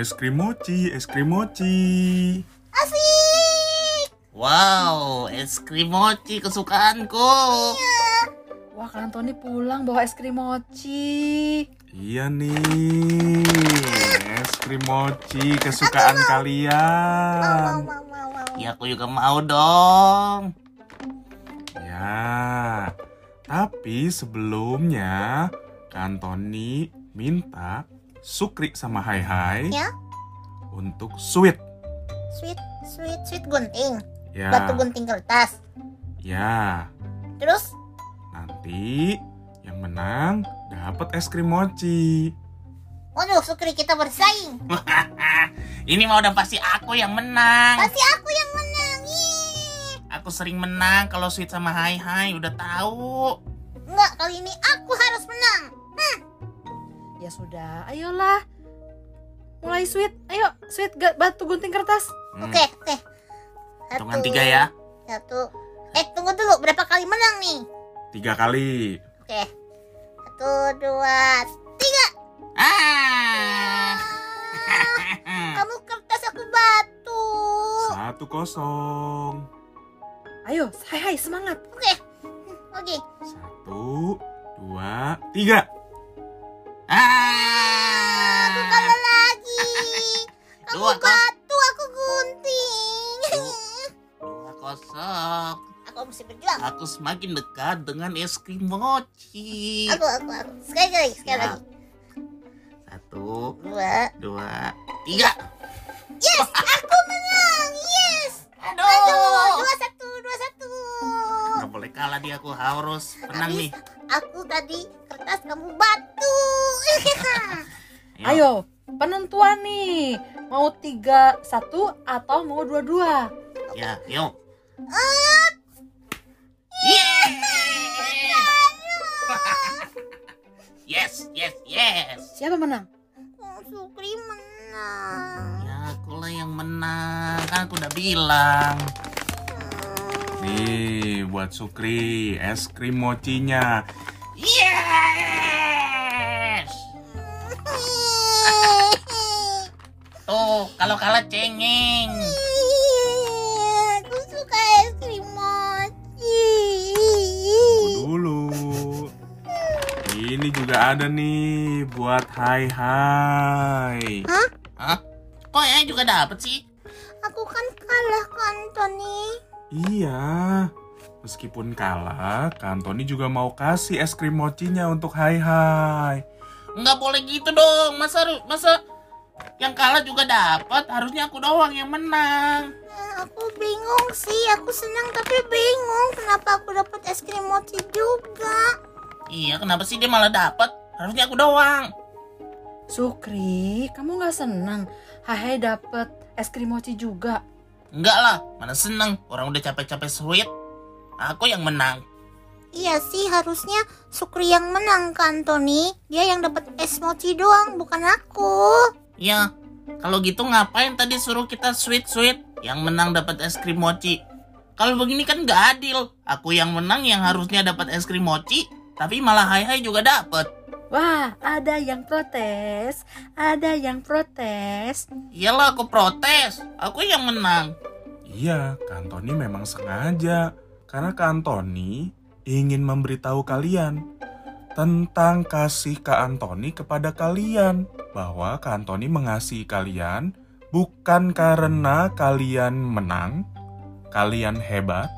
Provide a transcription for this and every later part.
Es krim mochi, es krim mochi. Asik. Wow, es krim mochi kesukaanku. Wah, Kak Antoni pulang bawa es krim mochi. Iya nih, es krim mochi kesukaan Mau, kalian. mau, mau, mau. Ya aku juga mau dong. Ya, tapi sebelumnya Kantoni minta Sukri sama Hai Hai Ya. untuk sweet. Sweet, sweet, sweet gunting. Ya, Batu gunting kertas. ya. Terus, Nanti yang menang dapat es krim mochi. waduh, Sukri kita bersaing. Ini mah udah pasti aku yang menang. Pasti aku yang menang. Yeay. Aku sering menang kalau sweet sama Hai Hai udah tahu. Enggak, kali ini aku harus menang. Ya sudah, ayolah. Mulai sweet. Ayo, sweet ga- batu gunting kertas. Hmm, Oke, oke. Hitungan tiga ya. Satu. Eh, tunggu dulu. Berapa kali menang nih? Tiga kali. Oke. Satu, dua, tiga. Ah. Kamu kertas, aku batu. Satu kosong. Ayo, hai hai semangat. Oke. Oke. Satu, dua, tiga. Kosong. aku mesti berjuang. Aku semakin dekat dengan es krim mochi. Aku, aku, aku. Sekali lagi, sekali Ya. lagi. Satu, Dua. dua, tiga. Yes, aku menang. Yes. Aduh. Aduh, dua satu, dua satu. Nggak boleh kalah dia, aku harus menang nih. Aku tadi kertas, kamu batu. Ayo, penentuan nih. Mau tiga satu atau mau dua dua? Ya, yuk. Yes, yes, yes. Siapa menang? Oh, Sukri menang. Ya, aku lah yang menang. Kan aku udah bilang. Nih, buat Sukri, es krim mochinya. Yes. Tuh, kalau kalah cengeng. Juga ada nih buat Hai Hai. Hah? Kok ya juga dapet sih? Aku kan kalah kan, Tony. Iya. Meskipun kalah, Kantoni juga mau kasih es krim mochinya untuk Hai Hai. Nggak boleh gitu dong. Masa masa yang kalah juga dapat? Harusnya aku doang yang menang. Eh, Aku bingung sih, aku senang tapi bingung kenapa aku dapat es krim mochi juga. Iya, kenapa sih dia malah dapat? Harusnya aku doang. Sukri, kamu nggak senang? Hai hai dapet es krim mochi juga. Enggak lah, mana seneng. Orang udah capek-capek sweet. Aku yang menang. Iya sih, harusnya Sukri yang menang kan, Tony. Dia yang dapat es mochi doang, bukan aku. Ya, kalau gitu ngapain tadi suruh kita sweet-sweet? Yang menang dapat es krim mochi. Kalau begini kan nggak adil. Aku yang menang yang harusnya dapat es krim mochi, tapi malah hai-hai juga dapat. Wah, ada yang protes, ada yang protes. Iyalah aku protes. Aku yang menang. Iya, Kantoni memang sengaja. Karena Kantoni ingin memberitahu kalian tentang kasih Kak Antoni kepada kalian. Bahwa Kak Antoni mengasihi kalian bukan karena kalian menang, kalian hebat,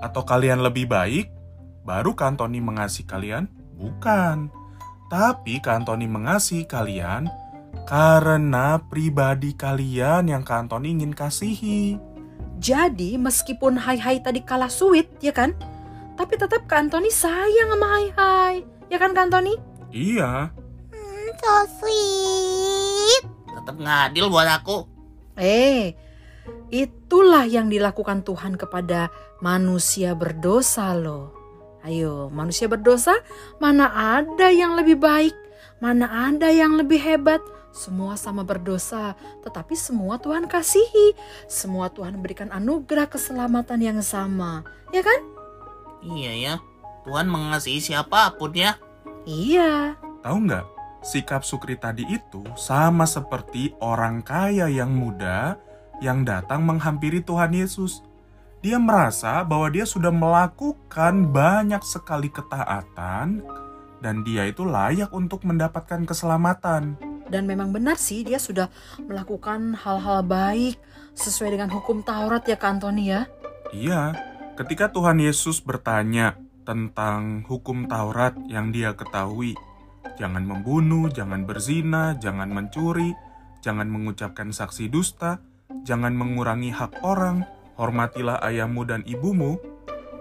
atau kalian lebih baik, baru Kak Antoni mengasihi kalian. Bukan. Tapi Kak Antoni mengasihi kalian karena pribadi kalian yang Kak Antoni ingin kasihi. Jadi meskipun Hai Hai tadi kalah sweet, ya kan? Tapi tetap Kak Antoni sayang sama Hai Hai. Ya kan Kak Antoni? Iya, Hmm, so sweet. Tetap nggak adil buat aku. Eh, itulah yang dilakukan Tuhan kepada manusia berdosa loh. Ayo, manusia berdosa, mana ada yang lebih baik? Mana ada yang lebih hebat? Semua sama berdosa, tetapi semua Tuhan kasihi. Semua Tuhan berikan anugerah keselamatan yang sama. Ya kan? Iya ya. Tuhan mengasihi siapa pun ya. Iya. tahu nggak? sikap Sukri tadi itu sama seperti orang kaya yang muda yang datang menghampiri Tuhan Yesus. Dia merasa bahwa dia sudah melakukan banyak sekali ketaatan dan dia itu layak untuk mendapatkan keselamatan. Dan memang benar sih dia sudah melakukan hal-hal baik sesuai dengan hukum Taurat ya Kak Antoni ya. Iya, ketika Tuhan Yesus bertanya tentang hukum Taurat yang dia ketahui, jangan membunuh, jangan berzina, jangan mencuri, jangan mengucapkan saksi dusta, jangan mengurangi hak orang, hormatilah ayahmu dan ibumu.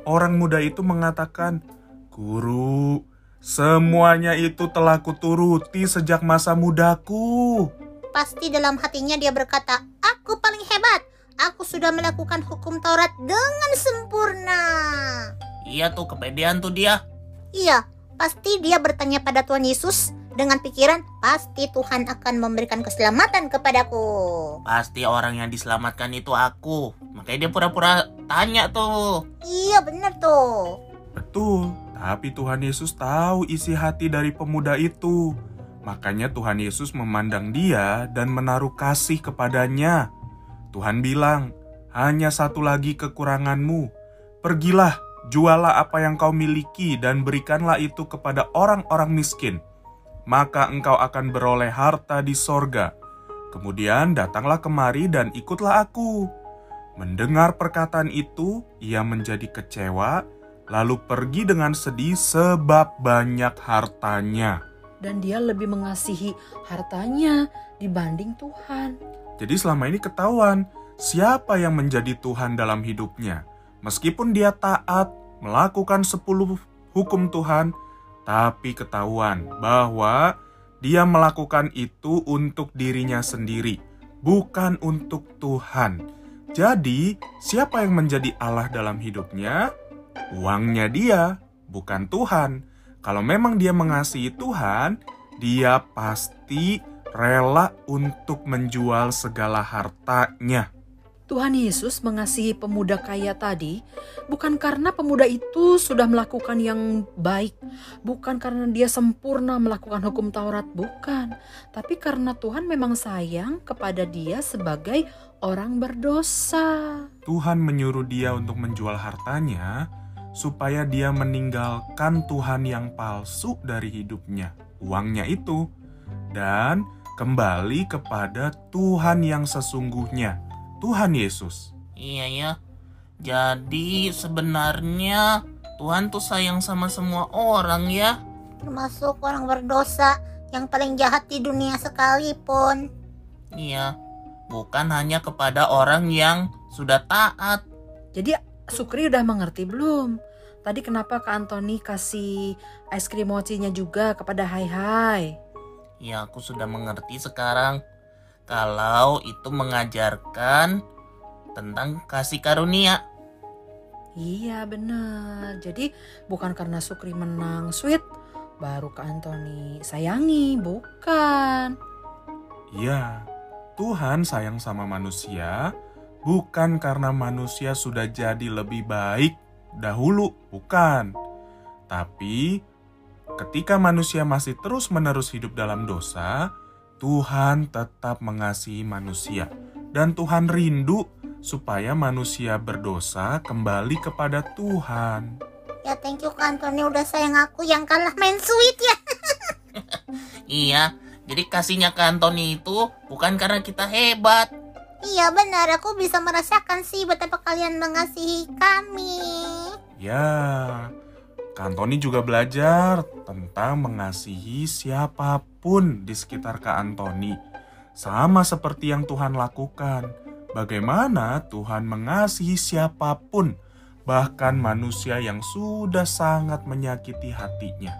Orang muda itu mengatakan, "Guru, semuanya itu telah kuturuti sejak masa mudaku." Pasti dalam hatinya dia berkata, Aku paling hebat. Aku sudah melakukan hukum Taurat dengan sempurna. Iya tuh kepedean tuh dia. Iya, pasti dia bertanya pada Tuhan Yesus dengan pikiran, pasti Tuhan akan memberikan keselamatan kepadaku. Pasti orang yang diselamatkan itu aku. Makanya dia pura-pura tanya tuh. Iya benar tuh. Betul, tapi Tuhan Yesus tahu isi hati dari pemuda itu. Makanya Tuhan Yesus memandang dia dan menaruh kasih kepadanya. Tuhan bilang, hanya satu lagi kekuranganmu. Pergilah, jualah apa yang kau miliki dan berikanlah itu kepada orang-orang miskin. Maka engkau akan beroleh harta di sorga. Kemudian datanglah kemari dan ikutlah aku. Mendengar perkataan itu, ia menjadi kecewa, lalu pergi dengan sedih sebab banyak hartanya. Dan dia lebih mengasihi hartanya dibanding Tuhan. Jadi selama ini ketahuan siapa yang menjadi Tuhan dalam hidupnya. Meskipun dia taat melakukan 10 hukum Tuhan, tapi ketahuan bahwa dia melakukan itu untuk dirinya sendiri, bukan untuk Tuhan. Jadi, siapa yang menjadi Allah dalam hidupnya? Uangnya dia, bukan Tuhan. Kalau memang dia mengasihi Tuhan, dia pasti rela untuk menjual segala hartanya. Tuhan Yesus mengasihi pemuda kaya tadi bukan karena pemuda itu sudah melakukan yang baik, bukan karena dia sempurna melakukan hukum Taurat, bukan, tapi karena Tuhan memang sayang kepada dia sebagai orang berdosa. Tuhan menyuruh dia untuk menjual hartanya supaya dia meninggalkan Tuhan yang palsu dari hidupnya, uangnya itu, dan kembali kepada Tuhan yang sesungguhnya, Tuhan Yesus. Iya ya. Jadi sebenarnya Tuhan tuh sayang sama semua orang ya. Termasuk orang berdosa yang paling jahat di dunia sekalipun. Iya. Bukan hanya kepada orang yang sudah taat. Jadi Sukri udah mengerti belum? Tadi kenapa Kak Antoni kasih es krim mochinya juga kepada Hai Hai? Ya aku sudah mengerti sekarang. Kalau itu mengajarkan tentang kasih karunia. Iya benar. Jadi bukan karena Sukri menang sweet baru Kak Antoni sayangi, bukan. Iya, Tuhan sayang sama manusia bukan karena manusia sudah jadi lebih baik dahulu, bukan. Tapi ketika manusia masih terus-menerus hidup dalam dosa, Tuhan tetap mengasihi manusia dan Tuhan rindu supaya manusia berdosa kembali kepada Tuhan. Ya thank you Kak Antoni udah sayang aku yang kalah main sweet ya. Iya, jadi kasihnya ke Antoni itu bukan karena kita hebat. Iya benar, aku bisa merasakan sih betapa kalian mengasihi kami. Ya, Kantoni juga belajar tentang mengasihi siapa pun di sekitar Kak Antoni. Sama seperti yang Tuhan lakukan. Bagaimana Tuhan mengasihi siapa pun, bahkan manusia yang sudah sangat menyakiti hatinya.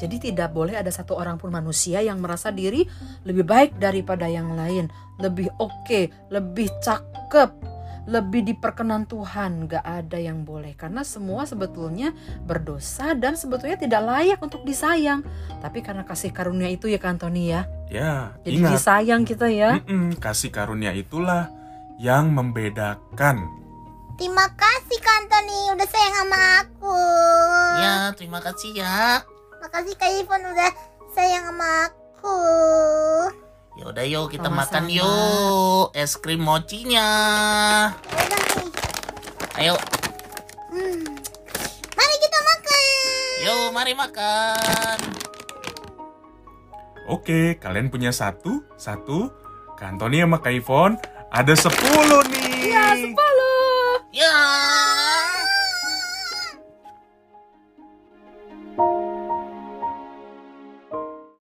Jadi tidak boleh ada satu orang pun manusia yang merasa diri lebih baik daripada yang lain, lebih oke, lebih cakep, lebih diperkenan Tuhan. Gak ada yang boleh karena semua sebetulnya berdosa dan sebetulnya tidak layak untuk disayang. Tapi karena kasih karunia itu ya kan Tony ya. Ya, Jadi ingat, disayang kita ya. mm-mm, kasih karunia itulah yang membedakan. Terima kasih Kak Antoni udah sayang sama aku. Ya, terima kasih ya. Makasih Kak Ivon udah sayang sama aku. Yaudah yuk kita Sama-sama. makan yuk es krim mochinya. Ayo, Hmm. Mari kita makan. yuk mari makan. Oke, kalian punya satu, satu. Kak Antoni sama Kak Ivon ada sepuluh nih. Ya,